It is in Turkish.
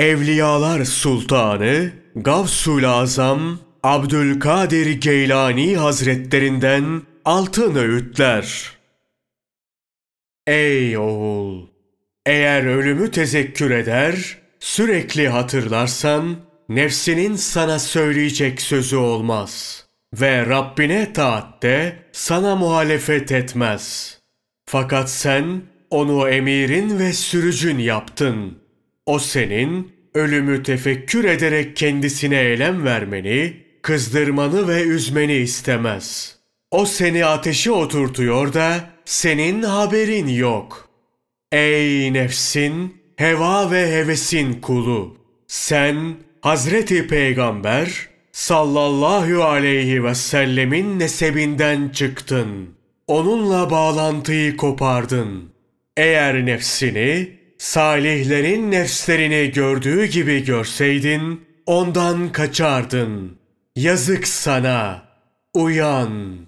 Evliyalar Sultanı Gavsul Azam Abdülkadir Geylani Hazretlerinden altın öğütler. Ey oğul! Eğer ölümü tezekkür eder, sürekli hatırlarsan, nefsinin sana söyleyecek sözü olmaz. Ve Rabbine taatte sana muhalefet etmez. Fakat sen onu emirin ve sürücün yaptın. O senin ölümü tefekkür ederek kendisine elem vermeni, kızdırmanı ve üzmeni istemez. O seni ateşe oturtuyor da senin haberin yok. Ey nefsin, heva ve hevesin kulu! Sen Hazreti Peygamber sallallahu aleyhi ve sellemin nesebinden çıktın. Onunla bağlantıyı kopardın. Eğer nefsini, salihlerin nefslerini gördüğü gibi görseydin, ondan kaçardın. Yazık sana. Uyan.